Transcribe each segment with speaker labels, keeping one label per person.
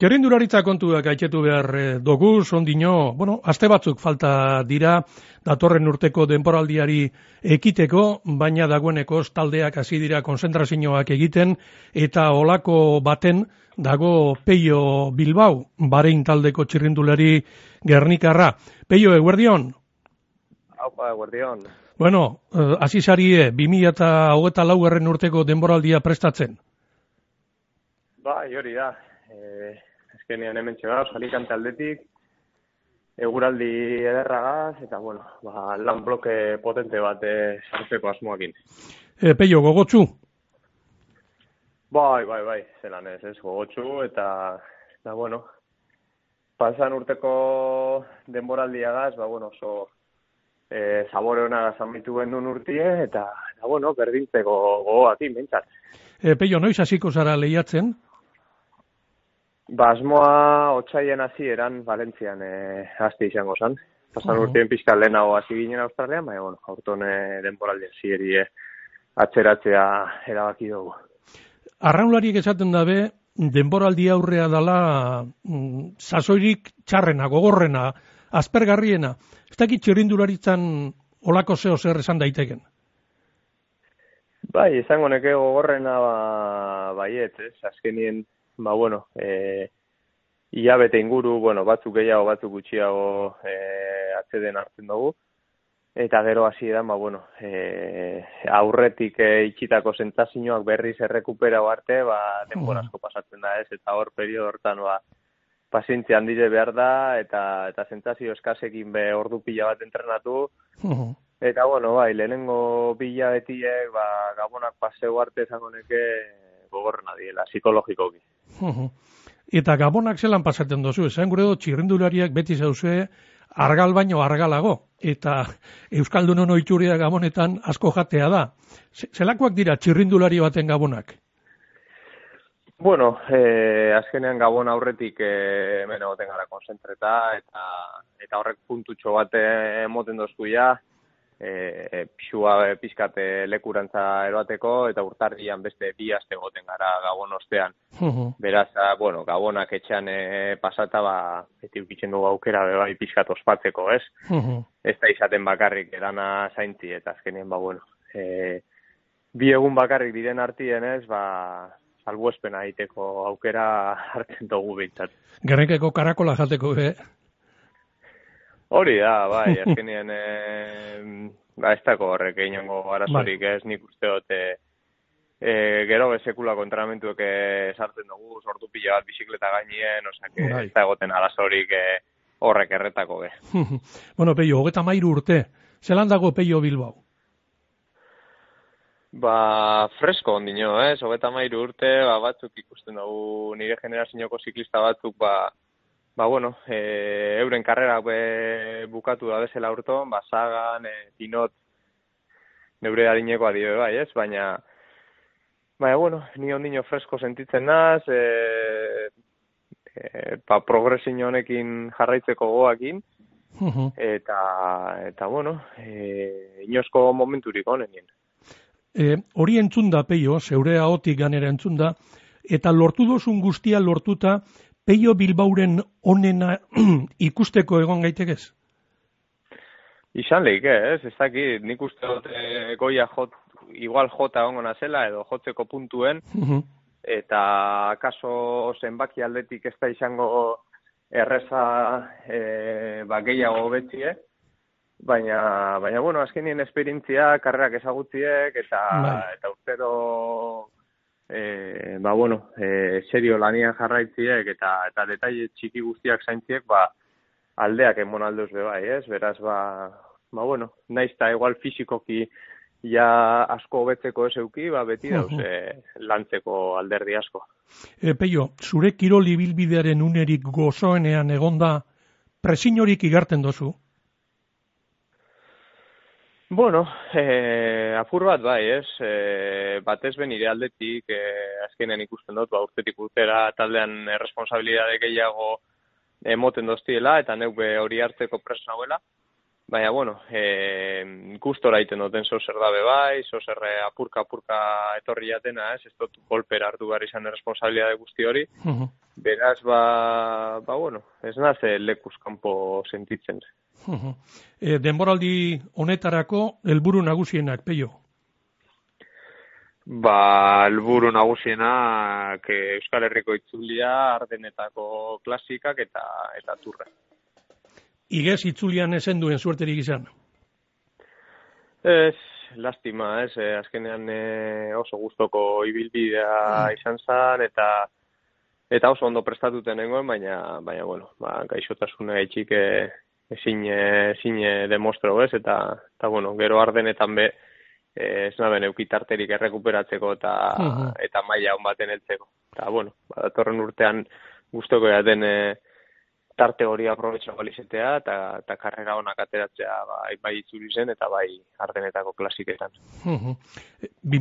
Speaker 1: Txerrindularitza kontuak aitzetu behar eh, dugu, ondino, bueno, aste batzuk falta dira datorren urteko denporaldiari ekiteko, baina dagoeneko taldeak hasi dira konzentrazioak egiten eta olako baten dago Peio Bilbao, barein taldeko txirrindulari Gernikarra. Peio, eguerdion?
Speaker 2: Haupa, eguerdion.
Speaker 1: Bueno, eh, hasi sarie, 2000 eta hogeta laugarren urteko denboraldia prestatzen?
Speaker 2: Ba, hori da. E, azkenean hemen txega, salikante aldetik, eguraldi ederragaz, eta bueno, ba, lan bloke potente bat eh, sartzeko asmoakin.
Speaker 1: E, peio, gogotsu?
Speaker 2: Bai, bai, bai, zelan ez, ez, gogotsu, eta, eta bueno, pasan urteko denboraldiagaz, ba, bueno, oso e, zabore hona zamitu genuen urtie, eta, eta bueno, berdintzeko gogoakin, bintzat.
Speaker 1: E, peio, noiz hasiko zara lehiatzen?
Speaker 2: Ba, asmoa otxaien hasi eran Valentzian eh, hasti izango zan. Pasan uh -huh. urtien pixka lehenago hasi ginen Australian, baina, bueno, aurton eh, denboraldian zieri eh, atzeratzea erabaki dugu.
Speaker 1: Arraunlariek esaten dabe, denboraldi aurrea dala mm, sasoirik txarrena, gogorrena, aspergarriena. Ez dakit txerindularitzan olako zeo zer esan daiteken?
Speaker 2: Bai, izango neke gogorrena ba, baiet, ez? Azkenien ba, bueno, e, bete inguru, bueno, batzuk gehiago, batzuk gutxiago e, atzeden hartzen dugu. Eta gero hasi da, ba, bueno, e, aurretik e, itxitako sentzazioak berriz errekupera arte, ba, denborazko pasatzen da ez, eta hor periodo hortan, ba, pazientzia handire behar da, eta, eta sentzazio eskasekin be ordu pila bat entrenatu. Eta, bueno, bai, lehenengo pila betiek, ba, gabonak paseo arte zagoneke gogorrena diela, psikologikoki.
Speaker 1: Eta gabonak zelan pasatzen dozu, esan gure do, txirrindulariak beti zauze, argal baino argalago, eta Euskaldun hono itxuria gabonetan asko jatea da. Zelakoak dira txirrindulari baten gabonak?
Speaker 2: Bueno, eh, azkenean gabon aurretik eh, hemen egoten gara konzentreta, eta, eta horrek puntutxo bat emoten dozku ja, e, pixua e, pixkate lekurantza eroateko, eta urtarrian beste bi aste goten gara gabon ostean. Beraz, bueno, gabonak etxean e, pasata, ba, beti ukitzen dugu aukera, bai pixkat ospatzeko, ez? Ez da izaten bakarrik edana zaintzi, eta azkenien, ba, bueno, e, bi egun bakarrik diren artien, ez, ba, salbuespena egiteko aukera hartzen dugu bintzat.
Speaker 1: Gerrekeko karakola jateko, eh?
Speaker 2: Hori da, bai, azkenien, e, ba, ez dako horrek inongo arazorik bai. ez nik uste dut, e, gero bezekula kontramentuek sartzen dugu, sortu pila bat bizikleta gainien, osak, bai. ez da egoten arazorik e, horrek erretako, ge.
Speaker 1: bueno, peio, hogeta mairu urte, zelan dago peio Bilbao?
Speaker 2: Ba, fresko ondino, ez, eh? hogeta mairu urte, ba, batzuk ikusten dugu nire generazionoko ziklista batzuk, ba, ba, bueno, e, euren karrera be, bukatu da bezala urton, ba, sagan, e, pinot, neure harineko adio, bai, ez? Baina, baina, bueno, ni ondino fresko sentitzen naz, e, e, pa, progresin honekin jarraitzeko goakin, eta, eta, bueno, e, inosko momenturik honenien.
Speaker 1: E, hori entzun da, peio, zeure haotik ganera entzun da, eta lortu dozun guztia lortuta, Peio Bilbauren onena ikusteko egon gaitekez?
Speaker 2: Izan lehik, ez, ez dakit, nik uste dut e, goia jot, igual jota ongo nazela edo jotzeko puntuen, eta kaso zenbaki aldetik ez da izango erreza e, ba, gehiago betzie, baina, baina, bueno, azkenien esperintzia, karrerak ezagutziek, eta, bai. eta urtero e, ba, bueno, e, serio lanian jarraitziek eta eta detaile txiki guztiak zaintziek, ba, aldeak emon aldeuz be bai, ez? Beraz, ba, ba bueno, naiz ta igual fisikoki ja asko hobetzeko ez euki, ba, beti dauz e, lantzeko alderdi asko.
Speaker 1: E, peio, zure kirol ibilbidearen unerik gozoenean egonda presinorik igarten dozu?
Speaker 2: Bueno, eh, apur bat bai, ez? Eh, batez ben ire aldetik, eh, azkenen ikusten dut, ba, urtetik urtera taldean responsabilidade gehiago emoten doztiela, eta neuk hori hartzeko preso nahuela. Baina, bueno, e, gustora iten duten zo zer dabe bai, zo zer apurka-apurka etorri jatena, ez, ez dut golpera hartu behar izan responsabilidade guzti hori. Uh Beraz, ba, ba, bueno, ez naze lekuz kanpo sentitzen.
Speaker 1: Uh e, denboraldi honetarako, helburu nagusienak, peio?
Speaker 2: Ba, helburu nagusienak Euskal Herriko itzulia, ardenetako klasikak eta eta turra
Speaker 1: igez itzulian esen duen suerterik izan?
Speaker 2: Ez, lastima, ez, eh, azkenean eh, oso gustoko ibilbidea mm. izan zan, eta eta oso ondo prestatuten nengoen, baina, baina bueno, ba, gaixotasuna etxik eh, ezin, ezin demostro, ez, eta, eta bueno, gero ardenetan be, ez naben eukitarterik errekuperatzeko eta, mm eta maila hon baten eltzeko. Eta, bueno, datorren urtean gustoko jaten, eh, tarte hori aprobetxo balizetea eta, eta karrera honak ateratzea bai, bai itzuri zen eta bai ardenetako klasiketan.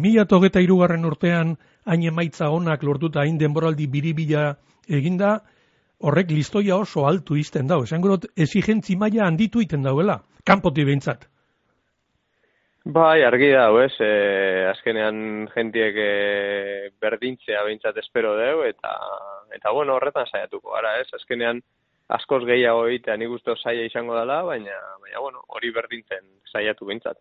Speaker 1: Mila togeta irugarren urtean hain emaitza honak lortuta hain denboraldi biribila eginda, horrek listoia oso altu izten dau. Esan gorot, exigentzi maila handitu iten dauela, kanpoti behintzat.
Speaker 2: Bai, argi da, ez, e, azkenean jentiek e, berdintzea behintzat espero deu, eta, eta bueno, horretan saiatuko, ara, ez, azkenean, askoz gehiago egitea nik uste saia izango dela, baina, baina bueno, hori berdintzen saiatu behintzat.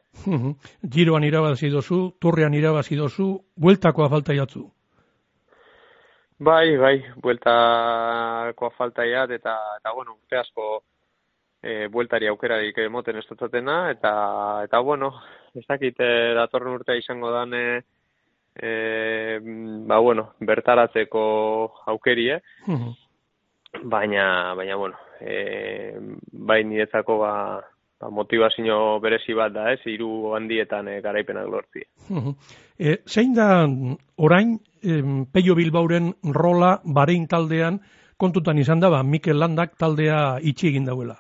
Speaker 1: Giroan irabazi dozu, turrean irabazi dozu, bueltakoa falta jatzu?
Speaker 2: Bai, bai, bueltakoa falta jat, eta, eta bueno, urte asko e, bueltari aukerarik emoten ez eta, eta bueno, ez dakit e, datorren urtea izango dan, e, e, ba bueno, bertaratzeko aukerie, eh? Baina, baina bueno, e, bai niretzako ba, ba motivazio berezi bat da, ez, hiru handietan e, garaipenak lortzi.
Speaker 1: e, zein da orain e, Peio Bilbauren rola barein taldean kontutan izan da, ba, Mikel Landak taldea itxi egin dauela?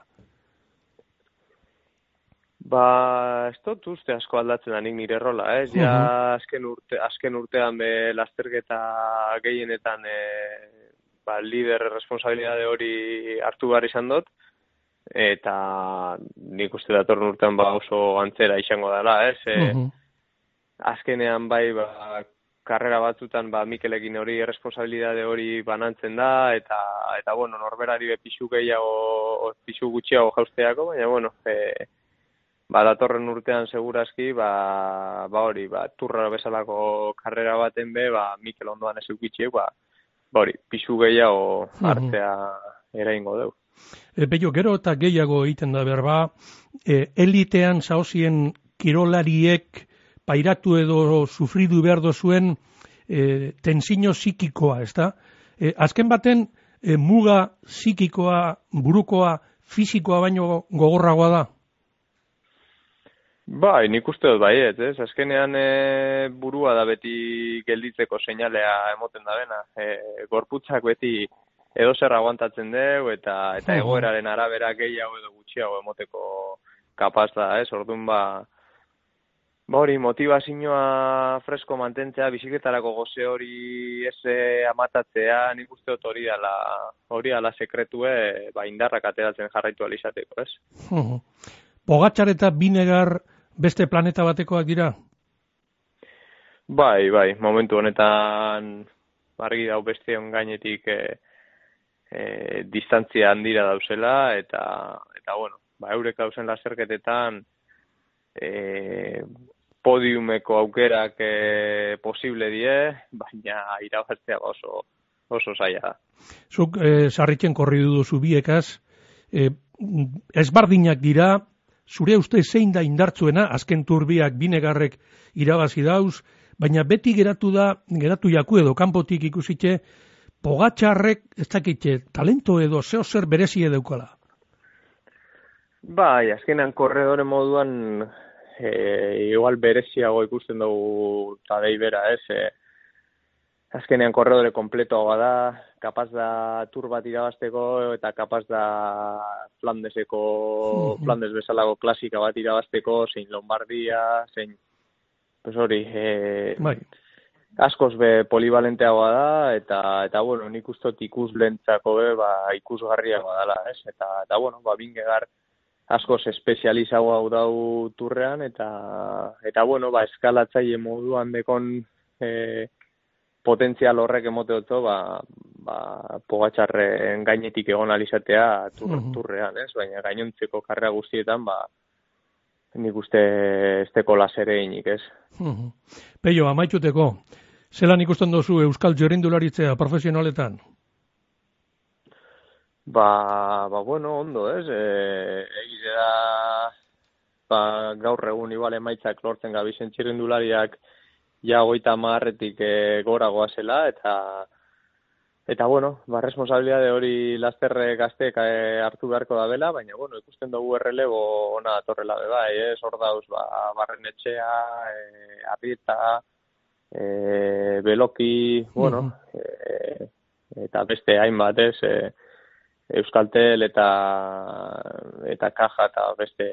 Speaker 2: Ba, ez dut uste asko aldatzen da nik nire rola, ez? Ja, azken, urte, azken urtean be lasterketa gehienetan e, ba, lider responsabilidade hori hartu behar izan dut, eta nik uste datorren urtean ba oso antzera izango dela, ez? E, Azkenean bai, ba, karrera batzutan ba, Mikelekin hori responsabilidade hori banantzen da, eta, eta bueno, norberari be pixu gehiago, pixu gutxiago jausteako, baina, bueno, e, ba, datorren urtean segurazki, ba, ba hori, ba, turra bezalako karrera baten be, ba, Mikel ondoan ez eukitxiek, ba, Bori, pisu gehiago hartzea mm eraingo dugu.
Speaker 1: E, Bello, gero eta gehiago egiten da berba, e, elitean zauzien kirolariek pairatu edo sufridu behar dozuen e, tensino psikikoa, ez da? E, azken baten, e, muga psikikoa, burukoa, fizikoa baino gogorragoa da?
Speaker 2: Bai, nik uste dut bai, ez, azkenean e, burua da beti gelditzeko seinalea emoten da bena. E, gorputzak beti edo zer aguantatzen dugu eta eta egoeraren arabera gehiago edo gutxiago emoteko kapaz da, ez, orduan ba, ba hori, motivazioa fresko mantentzea, biziketarako goze hori ez amatatzea, nik uste dut hori ala, hori ala sekretue, ba, indarrak ateratzen jarraitu alizateko, ez?
Speaker 1: Pogatxar eta binegar beste planeta batekoak dira?
Speaker 2: Bai, bai, momentu honetan argi dau beste on gainetik e, e, distantzia handira dauzela eta eta bueno, ba eurek dausen laserketetan e, podiumeko aukerak e, posible die, baina irabaztea oso oso zaila da.
Speaker 1: Zuk e, sarritzen korri duzu biekaz, e, ezbardinak dira, zure uste zein da indartzuena, azken turbiak binegarrek irabazi dauz, baina beti geratu da, geratu jaku edo kanpotik ikusitxe, pogatxarrek, ez dakitxe, talento edo zeo zer berezi edeukala.
Speaker 2: Bai, azkenean korredore moduan, e, igual bereziago ikusten dugu tadei bera, ez, e, azkenean korredore kompletoa da, kapaz da tur bat irabazteko eta kapaz da Flandeseko, mm Flandes bezalago klasika bat irabazteko, zein Lombardia, zein, pues hori, e, bai. askoz be polivalenteagoa da, eta, eta bueno, nik ustot ikus lentzako be, ba, ikusgarriagoa dela, ez? Eta, eta bueno, ba, bingegar, askoz espezializago hau dau turrean, eta, eta bueno, ba, eskalatzaile moduan dekon e, potentzial horrek emote ba, ba, pogatxarren gainetik egon alizatea tur, mhm. turrean, ez? Baina gainontzeko karrea guztietan, ba, nik uste esteko lasere inik, ez?
Speaker 1: Mhm. Peio, amaituteko, zelan ikusten dozu Euskal Jorindularitzea profesionaletan?
Speaker 2: Ba, ba, bueno, ondo, ez? E, Egize da, ba, gaur egun igual emaitzak lortzen gabizen txirrindulariak ja goita marretik e, gora goazela, eta Eta bueno, ba, responsabilidade hori lasterre gazteek e, hartu beharko da bela, baina bueno, ikusten dugu errelebo ona atorrela be bai, ez? Hor dauz ba barren etxea, eh Arrieta, eh Beloki, bueno, e, eta beste hainbat, ez? E, Euskaltel eta eta Caja eta beste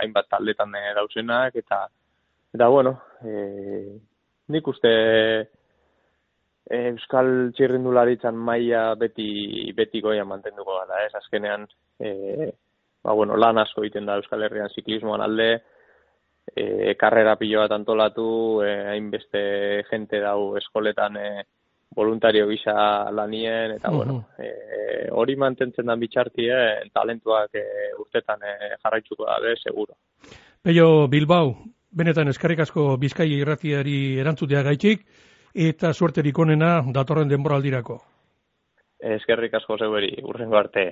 Speaker 2: hainbat taldetan dauzenak eta eta bueno, eh nik uste Euskal txirrindularitzan maila beti beti goia mantenduko gara, ez azkenean e, ba, bueno, lan asko egiten da Euskal Herrian ziklismoan alde, e, karrera pilo bat antolatu, e, hainbeste jente dau eskoletan e, voluntario gisa lanien, eta bueno, e, hori mantentzen da bitxartie, talentuak e, urtetan e, jarraitzuko da, seguro.
Speaker 1: Peio Bilbao, benetan eskarrik asko Bizkai irratiari erantzutea gaitxik, eta suerterik onena datorren denboraldirako.
Speaker 2: Eskerrik asko zeuberi, urrengo arte.